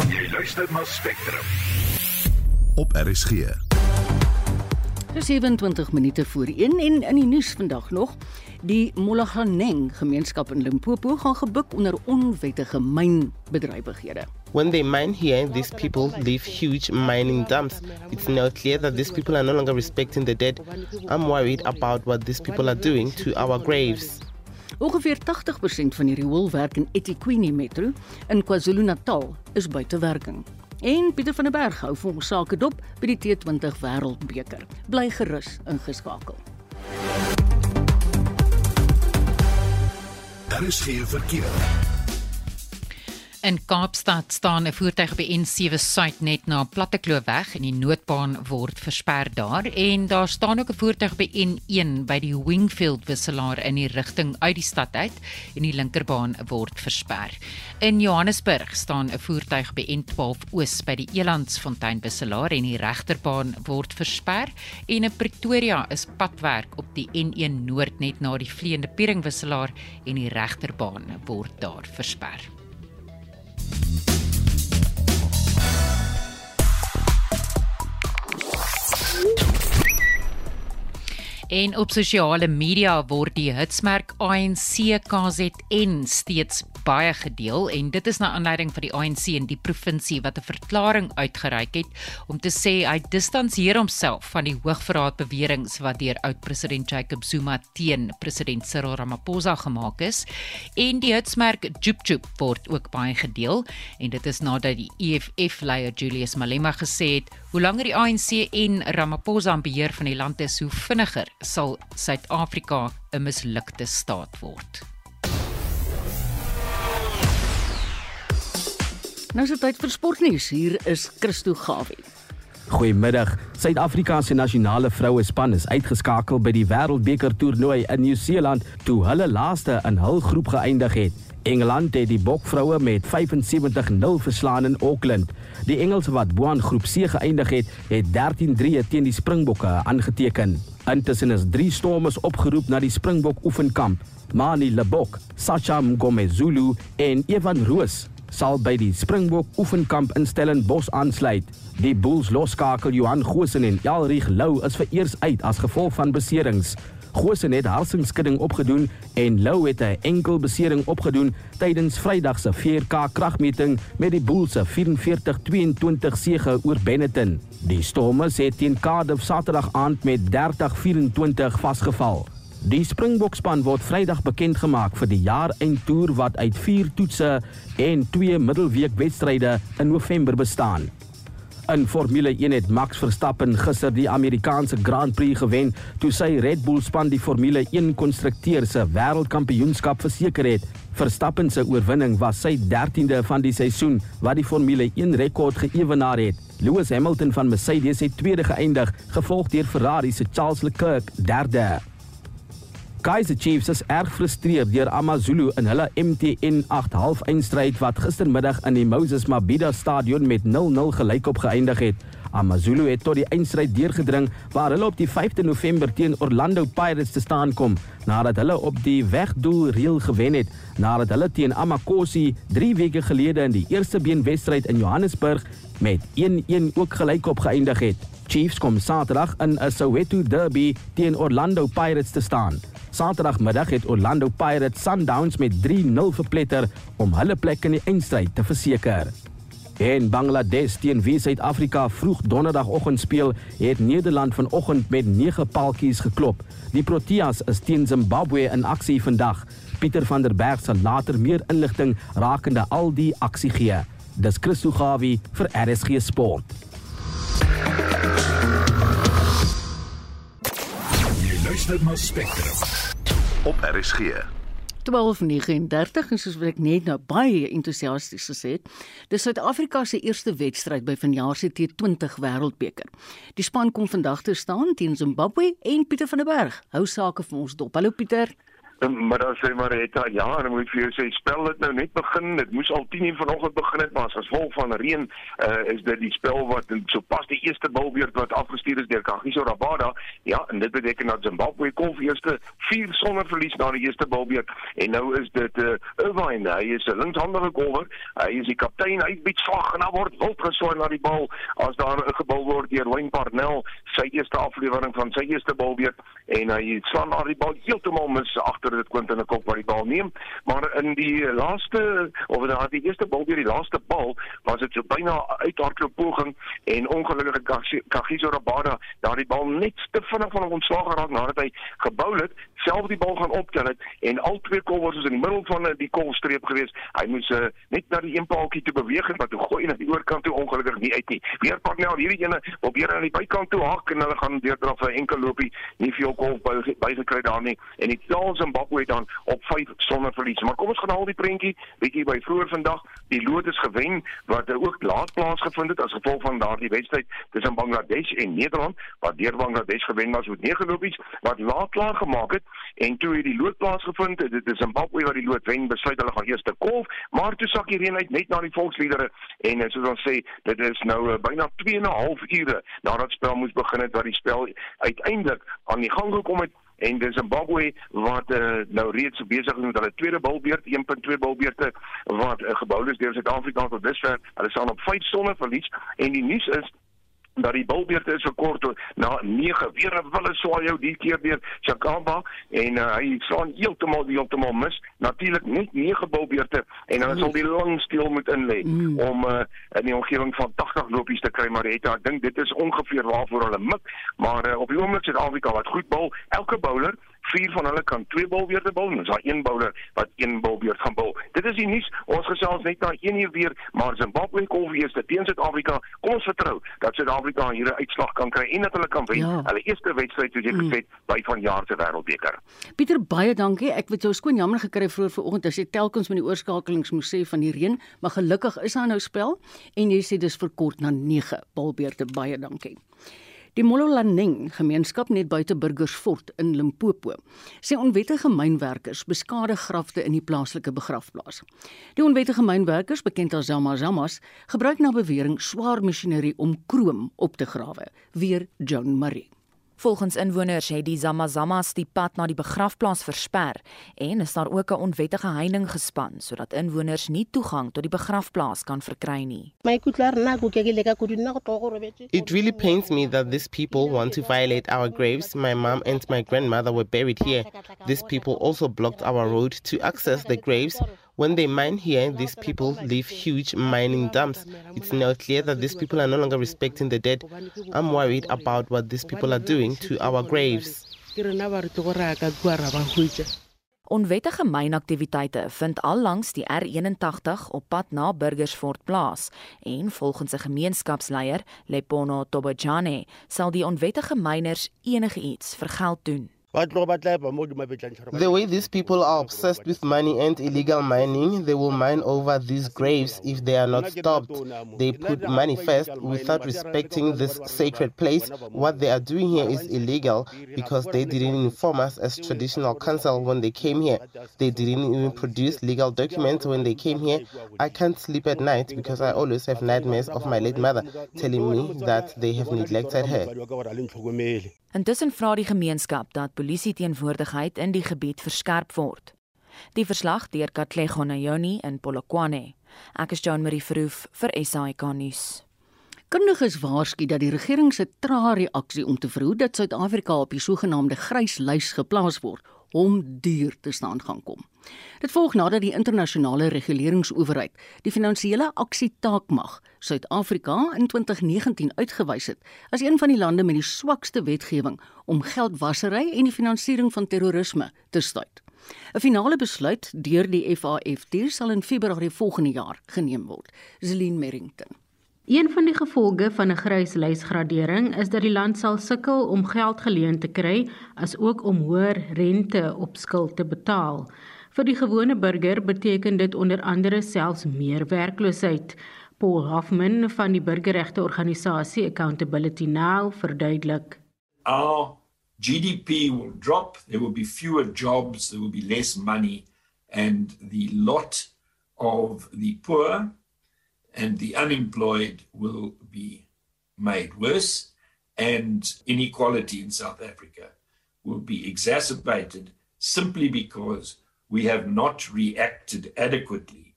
Jy luister na Spectrum. Op RSG. Dis 27 minute voor 1 en in die nuus vandag nog, die Molaganeng gemeenskap in Limpopo gaan gebuk onder onwettige mynbedrywighede. When they mine here, these people leave huge mining dumps. It's now clear that these people are no longer respecting the dead. I'm worried about what these people are doing to our graves. Ongeveer 80% van die rioolwerk in eThekwini Metro in KwaZulu-Natal is buite werking. En Pieter van der Berg hou vir ons sake dop by die T20 Wêreldbeker. Bly gerus ingeskakel. Daar is geen verkeer. In Kaapstad staan 'n voertuig by N7 Suid net na Plattekloofweg en die noodbaan word versper daar en daar staan ook 'n voertuig by N1 by die Wingfield wisselaar in die rigting uit die stad uit en die linkerbaan word versper. In Johannesburg staan 'n voertuig by N12 Oos by die Elandsfontein wisselaar en die regterbaan word versper en in Pretoria is padwerk op die N1 Noord net na die vleiende Piering wisselaar en die regterbaan word daar versper. En op sosiale media word die hitsmerk ANC KZN steeds baie gedeel en dit is na aanleiding van die ANC in die provinsie wat 'n verklaring uitgereik het om te sê hy distansieer homself van die hoogverraad beweringe wat deur oud-president Jacob Zuma teen president Cyril Ramaphosa gemaak is. En die hitsmerk Jup Jup word ook baie gedeel en dit is nadat die EFF-leier Julius Malema gesê het hoe langer die ANC en Ramaphosa aan beheer van die land is, hoe vinniger sal Suid-Afrika 'n mislukte staat word. Nou is dit tyd vir sportnuus. Hier is Christo Gawie. Goeiemiddag. Suid-Afrika se nasionale vroue span is uitgeskakel by die Wêreldbeker toernooi in Nieu-Seeland toe hulle laaste in hul groep geëindig het. Engeland het die Bokvroue met 75-0 verslaan in Auckland. Die Engelse wat boaan groep C geëindig het, het 13-3 teen die Springbokke aangeteken. Intussen is drie stormers opgeroep na die Springbok oefenkamp. Mani Lebok, Sacha Mgomezulu en Evan Roos sal by die Springbok oefenkamp in Stellenbosch aansluit. Die Bulls loskakel Johan Goosen en Jalrig Lou is vereers uit as gevolg van beserings. Goosen het harsingskudding opgedoen en Lou het 'n enkel besering opgedoen tydens Vrydag se 4K kragmeting met die Bulls se 44-22 sege oor Benetton. Die Stormers het teen Cardiff Saterdag aand met 30-24 vasgeval. Die Springbokspan word Vrydag bekend gemaak vir die jaareindtoer wat uit 4 toetse en 2 middelweekwedstryde in November bestaan. In Formule 1 het Max Verstappen gister die Amerikaanse Grand Prix gewen toe sy Red Bull span die Formule 1 konstrukteurs se wêreldkampioenskap verseker het. Verstappen se oorwinning was sy 13de van die seisoen wat die Formule 1 rekord geëwenaar het. Lewis Hamilton van Mercedes het tweede geëindig, gevolg deur Ferrari se Charles Leclerc derde. Kaizer Chiefs is erg frustreerd deur AmaZulu in hulle MTN 8 halfeindstryd wat gistermiddag in die Moses Mabhida Stadion met 0-0 gelykop geëindig het. AmaZulu het tot die eindstryd deurgedring waar hulle op die 5de November teen Orlando Pirates te staan kom nadat hulle op die wegdoel reël gewen het nadat hulle teen Amakosi 3 weke gelede in die eerste beenwedstryd in Johannesburg met 1-1 ook gelykop geëindig het. Chiefs kom Saterdag in 'n Soweto Derby teen Orlando Pirates te staan. Saterdagmiddag het Orlando Pirates Sundowns met 3-0 verpletter om hulle plek in die eindstryd te verseker. En Bangladesh teen wie Suid-Afrika vroeg donderdagoggend speel, het Nederland vanoggend met 9 paaltjies geklop. Die Proteas is teen Zimbabwe in aksie vandag. Pieter van der Berg sal later meer inligting rakende al die aksie gee. Dis Christo Gawie vir RSG Sport. Jy luister na Spectrum op RSG. 12:39 en soos wat ek net nou baie entoesiasties gesê het, dis Suid-Afrika se eerste wedstryd by vanjaar se T20 Wêreldbeker. Die span kom vandag te staan teen Zimbabwe en Pieter van der Berg. Hou sake vir ons dop. Hallo Pieter. Maar dan sê Marita, ja, dan moet vir jou sê spel dit nou net begin. Dit moes al 10:00 vanoggend begin het, maar as gevolg van reën uh, is dit die spel wat sopas die eerste bilbeurt wat afgestuur is deur Kagiso Rabada. Ja, en dit beteken dat Zimbabwe kom vir eerste 4 sonder verlies na die eerste bilbeurt en nou is dit uh, Irvine, hy is 'n linkshandige bowler. Hy is die kaptein, hy bied slag en dan word wild geswaai na die bal as daar 'n gebal word deur Wayne Parnell, sy eerste aflewering van sy eerste bilbeurt en hy slaan na die bal heeltemal mis agter dit Quentin 'n kop wat die bal neem, maar in die laaste of in die eerste bal deur die laaste bal was dit so byna uithardloop poging en ongelukkige Kagiso Rabada daardie bal net te vinnig van hom ontslaag geraak nadat hy gebou het, self die bal gaan optel het en al twee kolwers is in die middel van die kolstreep gewees. Hy moes uh, net na die een paaltjie toe beweeg het, maar toe gooi hy na die oorkant toe ongelukkig nie uit nie. Weer pak nou hierdie ene probeer aan die bykant toe hak en hulle gaan deurdraf 'n enkel lopie, nie veel kolf bygekry daar nie en die Charles en Zimbabwe dan op 5 sonder verlies. Maar kom ons gaan al die prentjie bietjie by vroeër vandag. Die lood is gewen wat ook laat plaasgevind het as gevolg van daardie wedstryd tussen Bangladesh en Nederland wat deur Bangladesh gewen was met 9 lopies wat laat klaar gemaak het en toe het die lood plaasgevind. Dit is Zimbabwe wat die lood wen, besluit hulle gaan eers te kolf, maar toe sak die reën uit net na die volksliedere en eh, soos ons sê, dit is nou uh, byna 2 en 'n half ure nadat spel moes begin het wat die spel uiteindelik aan die gang gekom het en dis Zimbabwe wat uh, nou reeds besig is met hulle tweede bilbeurt 1.2 bilbeurte wat uh, gebou is deur Suid-Afrika tot dusver. Hulle staan op 5 sonne verlies en die nuus is dat die bilbeerte is gekort na 9 weer 'n wille swaai jou die keer deur Chakamba en uh, hy slaan heeltemal heeltemal mis. Natuurlik net 9 bilbeerte en dan sal die lang steel moet inlê mm. om uh, in die omgewing van 80 lopies te kry maar het ek dink dit is ongeveer waarvoor hulle mik. Maar uh, op die oomblik Suid-Afrika wat goed bal elke bowler vier van hulle kan twee bilbeerte bal en daar's een bowler wat een bilbeert gaan bal. Dit is die nuus. Ons gesels net na 1 uur weer, maar Zimbabwe kom weer te teen Suid-Afrika. Kom ons vertrou dat Suid-Afrika hier 'n uitslag kan kry en dat hulle kan wen. Ja. Hulle eerste wedstryd soos jy mm. gesê het by vanjaar se Wêreldbeker. Pieter, baie dankie. Ek het jou skoon jammer gekry vroeër vanoggend as jy telkens met die oorskakelings moes sê van die reën, maar gelukkig is daar nou spel en jy sê dis verkort na 9 bilbeerte. Baie dankie. Die Mololaneng gemeenskap net buite Burgersfort in Limpopo sê onwettige mynwerkers beskadig grafte in die plaaslike begrafplaas. Die onwettige mynwerkers, bekend as Zama Zamas, gebruik na bewering swaar masjinerie om krom op te grawe, weer Joan Marie. Volgens inwoners het die Zamazamas die pad na die begrafplaas versper en is daar ook 'n onwettige heining gespan sodat inwoners nie toegang tot die begrafplaas kan verkry nie. It really pains me that these people want to violate our graves. My mom and my grandmother were buried here. These people also blocked our road to access the graves When they mine here, these people leave huge mining dumps. It's now clear that these people are no longer respecting the dead. I'm worried about what these people are doing to our graves. Onwettige mynaktiwiteite vind al langs die R81 op pad na Burgersfort plaas en volgens 'n gemeenskapsleier, Lepono Tobojane, sal die onwettige myners enigiets vir geld doen. The way these people are obsessed with money and illegal mining, they will mine over these graves if they are not stopped. They put money first without respecting this sacred place. What they are doing here is illegal because they didn't inform us as traditional council when they came here. They didn't even produce legal documents when they came here. I can't sleep at night because I always have nightmares of my late mother telling me that they have neglected her. Intussen vra die gemeenskap dat polisie teenwoordigheid in die gebied verskerp word. Die verslag deur Katlego Nayoni in Polokwane. Ek is Jean Marie Verhoef vir SAK nuus. Kundiges waarsku dat die regering se trae reaksie om te verhoed dat Suid-Afrika op die sogenaamde grys lys geplaas word, hom duur te staan gaan kom. Dit volg nadat die internasionale reguleringsowerheid die finansiële aksietaakmag Suid-Afrika in 2019 uitgewys het as een van die lande met die swakste wetgewing om geldwasery en die finansiering van terrorisme te stuit. 'n Finale besluit deur die FAFT sal in Februarie volgende jaar geneem word. Zelin Merrington Een van die gevolge van 'n gryslysgradering is dat die land sal sukkel om geld geleen te kry, as ook om hoër rente op skuld te betaal. Vir die gewone burger beteken dit onder andere selfs meer werkloosheid. Paul Hoffman van die burgerregte organisasie Accountability Now verduidelik: Our GDP will drop, there will be fewer jobs, there will be less money and the lot of the poor and the unemployed will be made worse, and inequality in South Africa will be exacerbated simply because we have not reacted adequately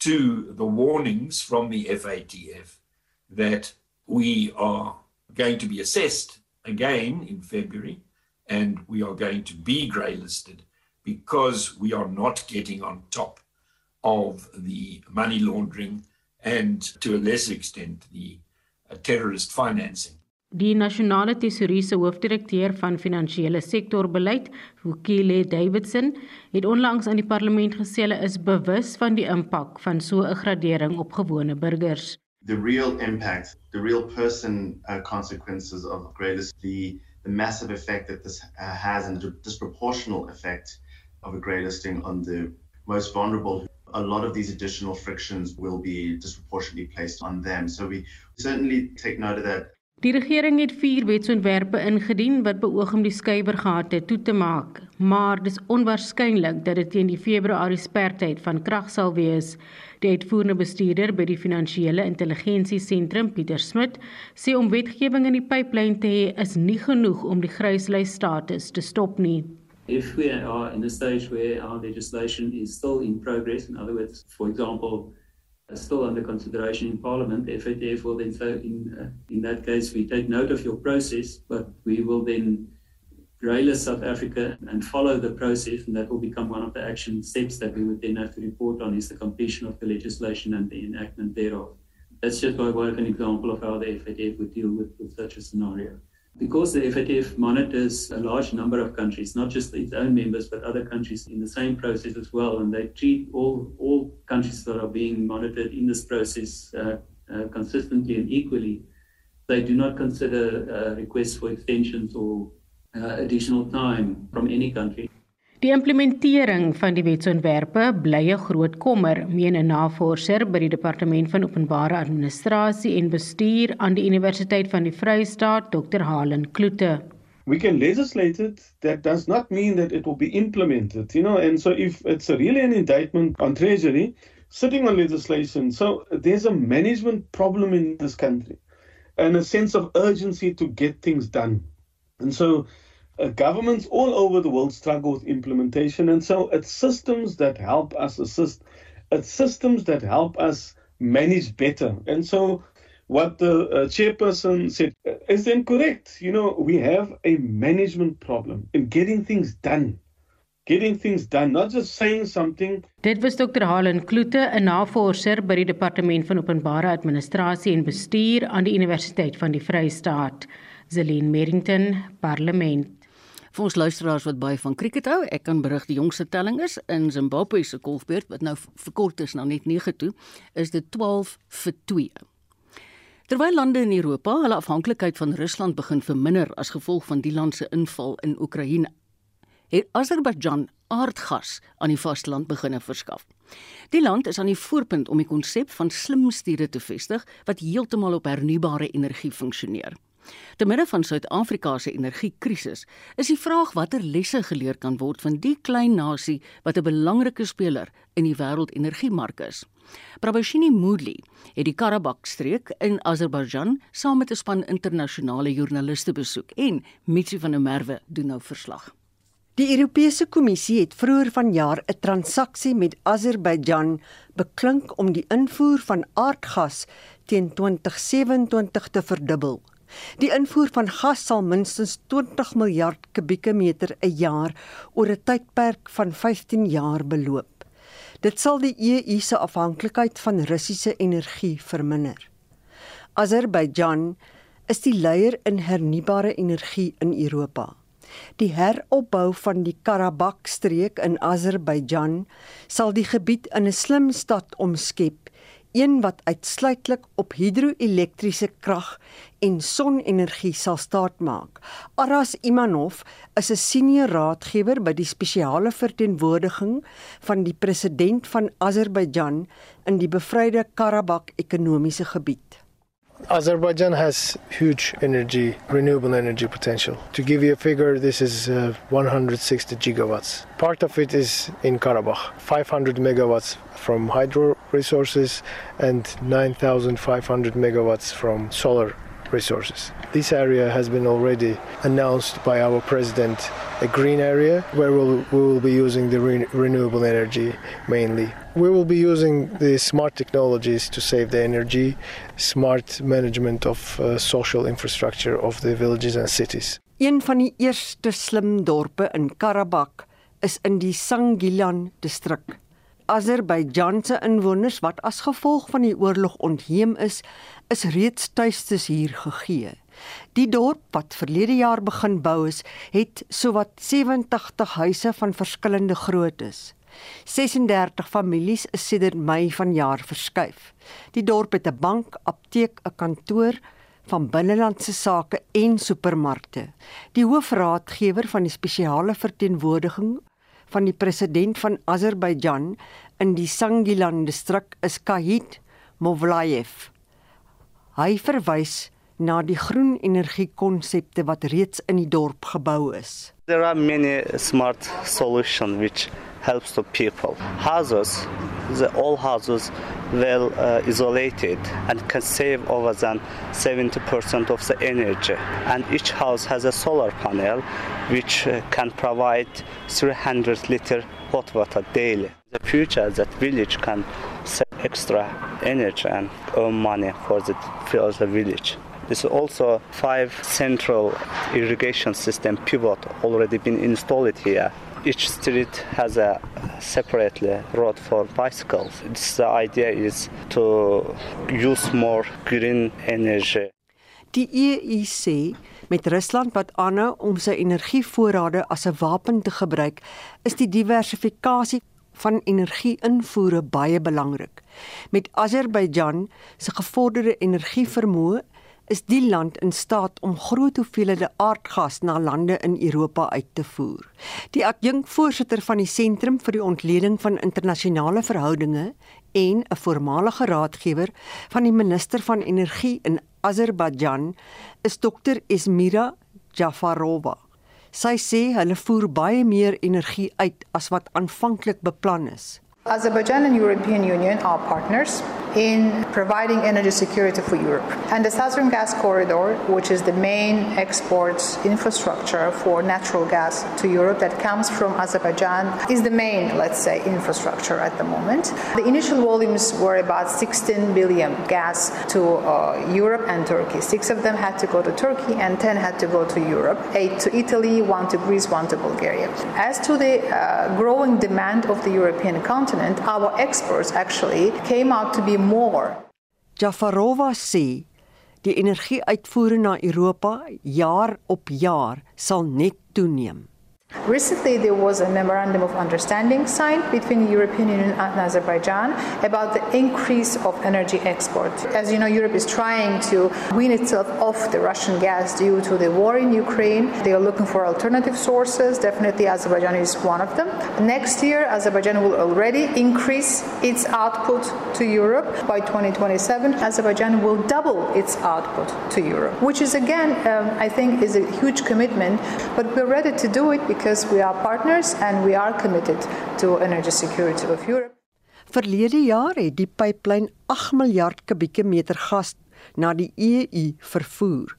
to the warnings from the FATF that we are going to be assessed again in February and we are going to be grey listed because we are not getting on top of the money laundering and to a lesser extent the uh, terrorist financing. Die nasionale tesourier se hoofdirekteur van finansiële sektorbeleid, Vukile Davidson, het onlangs aan die parlement gesê hulle is bewus van die impak van so 'n gradering op gewone burgers. The real impact, the real person uh, consequences of greatest the the massive effect that this uh, has and the disproportional effect of a grey listing on the most vulnerable a lot of these additional frictions will be disproportionately placed on them. So we certainly take note of that. Die regering het vier wetsontwerpe ingedien wat beoog om die skuiwergate toe te maak, maar dis onwaarskynlik dat dit teen die Februarie spertyd van krag sal wees. Die uitvoerende bestuurder by die Finansiële Intelligensie Sentrum, Pieter Smit, sê om wetgewing in die pyplyn te hê is nie genoeg om die gryslys status te stop nie. If we are in a stage where our legislation is still in progress, in other words, for example, still under consideration in Parliament. The FATF will then say, in, uh, in that case, we take note of your process, but we will then grey-list South Africa and follow the process, and that will become one of the action steps that we would then have to report on is the completion of the legislation and the enactment thereof. That's just by way of an example of how the FATF would deal with, with such a scenario. Because the FATF monitors a large number of countries, not just its own members, but other countries in the same process as well, and they treat all, all countries that are being monitored in this process uh, uh, consistently and equally, they do not consider uh, requests for extensions or uh, additional time from any country. Die implementering van die wetsontwerpe bly 'n groot kommer, meen 'n navorser by die Departement van Openbare Administrasie en Bestuur aan die Universiteit van die Vrystaat, Dr. Halen Kloete. We can legislate it. That does not mean that it will be implemented, you know. And so, if it's really an indictment on Treasury sitting on legislation, so there's a management problem in this country and a sense of urgency to get things done. And so, uh, governments all over the world struggle with implementation. And so it's systems that help us assist, it's systems that help us manage better. And so what the uh, chairperson said is then correct. You know, we have a management problem in getting things done. Getting things done, not just saying something. Dit was Dr. Halen Kloete, 'n navorser by die Departement van Openbare Administrasie en Bestuur aan die Universiteit van die Vrystaat. Zelin Merrington, Parlement. Vir ons luisteraars wat baie van cricket hou, ek kan berig die jongste telling is in Zimbabwe se golfbeurt wat nou verkort is na net 9 toe, is dit 12 vir 2. Terwyl lande in Europa hulle afhanklikheid van Rusland begin verminder as gevolg van die land se inval in Oekraïne, het Azerbaijan aardgas aan die vasteland begine verskaf. Die land is aan die voorpunt om die konsep van slim stede te vestig wat heeltemal op hernubare energie funksioneer. Te midde van Suid-Afrika se energiekrisis, is die vraag watter lesse geleer kan word van die klein nasie wat 'n belangrike speler in die wêreldenergiemark is. Prabashini Moodley het die Karabakh-streek in Azerbaijan saam met 'n span internasionale joernaliste besoek en Mitsi van der Merwe doen nou verslag. Die Europese Kommissie het vroeër vanjaar 'n transaksie met Azerbaijan beklink om die invoer van aardgas teen 2027 te verdubbel. Die invoer van gas sal minstens 20 miljard kubieke meter 'n jaar oor 'n tydperk van 15 jaar beloop. Dit sal die EU se afhanklikheid van Russiese energie verminder. Azerbaijan is die leier in hernubare energie in Europa. Die heropbou van die Karabakh-streek in Azerbaijan sal die gebied in 'n slim stad omskep een wat uitsluitlik op hidroelektriese krag en sonenergie sal staatmaak. Aras Imanov is 'n senior raadgewer by die spesiale verteenwoordiging van die president van Azerbaijan in die bevryde Karabakh ekonomiese gebied. Azerbaijan has huge energy, renewable energy potential. To give you a figure, this is uh, 160 gigawatts. Part of it is in Karabakh, 500 megawatts from hydro resources and 9,500 megawatts from solar resources. This area has been already announced by our president a green area where we'll, we will be using the re- renewable energy mainly. We will be using the smart technologies to save the energy, smart management of uh, social infrastructure of the villages and cities. Een van die eerste slim dorpe in Karabakh is in die Sangilan distrik. Azerbeidjanse inwoners wat as gevolg van die oorlog ontheem is, is reeds tuistes hier gegee. Die dorp wat verlede jaar begin bou is, het sowat 87 huise van verskillende groottes. 36 families is sedert Mei vanjaar verskuif. Die dorp het 'n bank, apteek, 'n kantoor van binnelandse sake en supermarkte. Die hoofraadgewer van die spesiale verteenwoordiging van die president van Azerbaijan in die Sangilan distrik is Kahit Movlayev. Hy verwys na die groen energie konsepte wat reeds in die dorp gebou is. There are many smart solutions which helps the people. Houses, the all houses well uh, isolated and can save over than 70% of the energy. And each house has a solar panel which uh, can provide 300 liter hot water daily. The future that village can save extra energy and earn money for the for the village. There's also five central irrigation system pivot already been installed here. Each street has a separately road for bicycles. It's, the idea is to use more green energy. Die sê met Rusland wat aanhou om sy energievoorrade as 'n wapen te gebruik, is die diversifikasie van energie-invoere baie belangrik. Met Azerbeidjan se gevorderde energievermoë is die land in staat om groot hoeveelhede aardgas na lande in Europa uit te voer. Die adjunkvoorsitter van die Sentrum vir die Ontleding van Internasionale Verhoudinge en 'n voormalige raadgewer van die minister van Energie in Azerbeidjan is Dr Esmira Jafarova. Sy sê hulle voer baie meer energie uit as wat aanvanklik beplan is. Azerbaijan and European Union are partners in providing energy security for Europe. And the Southern Gas Corridor, which is the main export infrastructure for natural gas to Europe that comes from Azerbaijan, is the main, let's say, infrastructure at the moment. The initial volumes were about 16 billion gas to uh, Europe and Turkey. Six of them had to go to Turkey and 10 had to go to Europe, eight to Italy, one to Greece, one to Bulgaria. As to the uh, growing demand of the European continent, our exports actually came out to be more. Jafarova sê die energieuitvoere na Europa jaar op jaar sal net toeneem. Recently, there was a memorandum of understanding signed between the European Union and Azerbaijan about the increase of energy export. As you know, Europe is trying to wean itself off the Russian gas due to the war in Ukraine. They are looking for alternative sources. Definitely, Azerbaijan is one of them. Next year, Azerbaijan will already increase its output to Europe. By 2027, Azerbaijan will double its output to Europe, which is again, um, I think, is a huge commitment. But we're ready to do it because we are partners and we are committed to energy security of Europe. Verlede jaar het die pyplyn 8 miljard kubieke meter gas na die EU vervoer.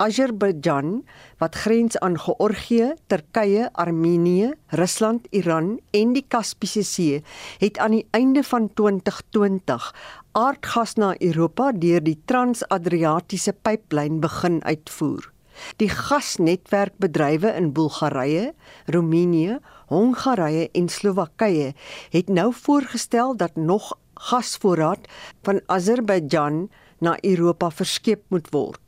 Azerbaijan, wat grens aan Georgië, Turkye, Armenië, Rusland, Iran en die Kaspiese See, het aan die einde van 2020 aardgas na Europa deur die Trans-Adriatiese pyplyn begin uitvoer. Die gasnetwerkbedrywe in Bulgarië, Roemenië, Hongarye en Slowakye het nou voorgestel dat nog gasvoorraad van Azerbaijan na Europa verskep moet word.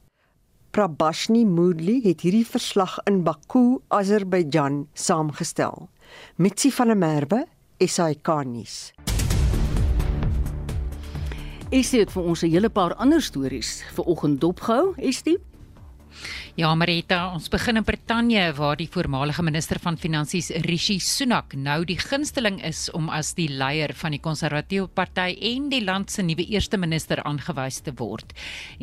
Prabashni Moodley het hierdie verslag in Baku, Azerbaijan saamgestel. Mitsi van der Merwe, SAK-nuus. Sê dit vir ons 'n hele paar ander stories vir oggend dopgehou, is dit? Ja, Marita, ons begin in Brittanje waar die voormalige minister van Finansies Rishi Sunak nou die gunsteling is om as die leier van die Konservatiewe Party en die land se nuwe eerste minister aangewys te word.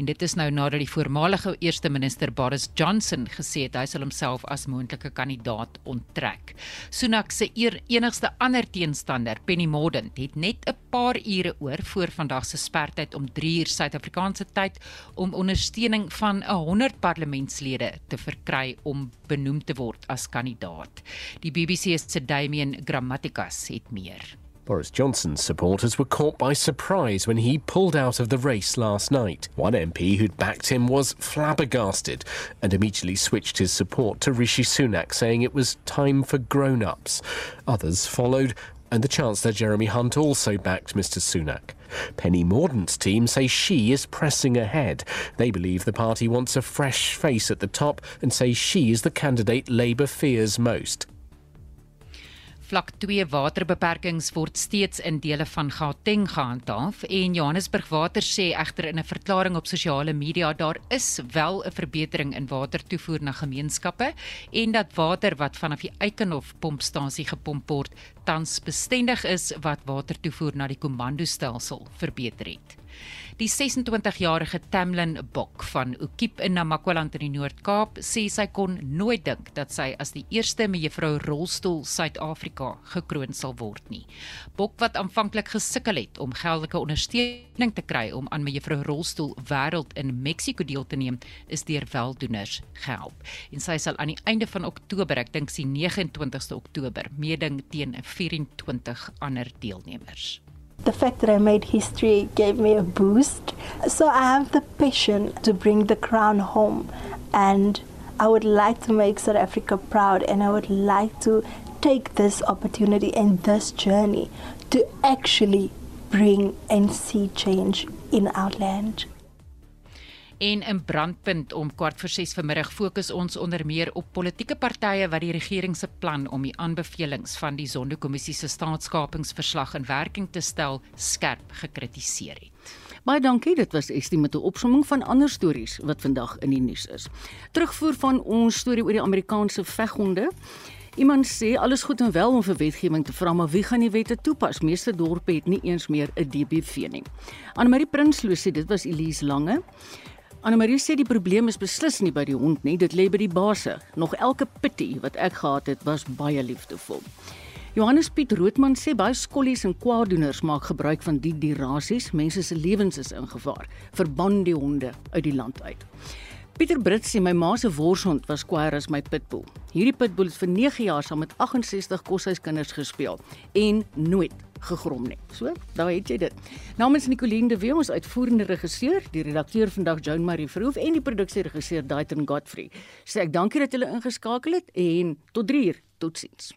En dit is nou nadat die voormalige eerste minister Boris Johnson gesê het hy sal homself as moontlike kandidaat onttrek. Sunak se enigste ander teenstander, Penny Mordaunt, het net 'n paar ure oor voor vandag se spertyd om 3 uur Suid-Afrikaanse tyd om ondersteuning van 'n 100 parlement parlementslede te verkry om benoem te word as kandidaat. Die BBC se Damian het meer. Boris Johnson's supporters were caught by surprise when he pulled out of the race last night. One MP who'd backed him was flabbergasted and immediately switched his support to Rishi Sunak, saying it was time for grown ups. Others followed, and the Chancellor Jeremy Hunt also backed Mr Sunak. Penny Mordaunt's team say she is pressing ahead. They believe the party wants a fresh face at the top and say she is the candidate Labour fears most. Vlak 2 waterbeperkings word steeds in dele van Gauteng gehandhaaf en Johannesburg Water sê egter in 'n verklaring op sosiale media daar is wel 'n verbetering in watertoevoer na gemeenskappe en dat water wat vanaf die Eikenhof pompstasie gepomp word tans bestendig is wat watertoevoer na die kommandostelsel verbeter het. Die 26-jarige Tamlin Bok van Okiep in Namakwaland in die Noord-Kaap sê sy kon nooit dink dat sy as die eerste mevrou rolstoel Suid-Afrika gekroon sal word nie. Bok wat aanvanklik gesukkel het om geldelike ondersteuning te kry om aan mevrou rolstoel wêreld in Mexiko deel te neem, is deur weldoeners gehelp. En sy sal aan die einde van Oktober, ek dink die 29ste Oktober, meeding teen 24 ander deelnemers. The fact that I made history gave me a boost. So I have the passion to bring the crown home and I would like to make South Africa proud and I would like to take this opportunity and this journey to actually bring and see change in our land. En in brandpunt om kwart voor 6 vanmiddag fokus ons onder meer op politieke partye wat die regering se plan om die aanbevelings van die Sonderkommissie se staatskapingsverslag in werking te stel skerp gekritiseer het. Baie dankie, dit was Estie met 'n opsomming van ander stories wat vandag in die nuus is. Terugvoer van ons storie oor die Amerikaanse veghonde. Iemand sê alles goed en wel om vir wetgewing te vra, maar wie gaan die wette toepas? Meeste dorpe het nie eens meer 'n DBV nie. Anne-Marie Prinsloo sê dit was Elise Lange. Anne-Marie sê die probleem is beslis nie by die hond nie, dit lê by die baase. Nog elke pitty wat ek gehad het, was baie liefdevol. Johannes Piet Roodman sê baie skollies en kwaadoeners maak gebruik van die dirasies. Mense se lewens is in gevaar. Verban die honde uit die land uit. Pieter Brits sê my ma se worshond was kwaaier as my pitbull. Hierdie pitbull het vir 9 jaar saam met 68 koshuiskinders gespeel en nooit gegrom nie. So, daar het jy dit. Namens Nicoline de Wee, ons uitvoerende regisseur, die redakteur vandag Joan Marie Verhoef en die produksieregisseur Daitron Godfrey. Sê ek dankie dat julle ingeskakel het en tot 3 uur. Totsiens.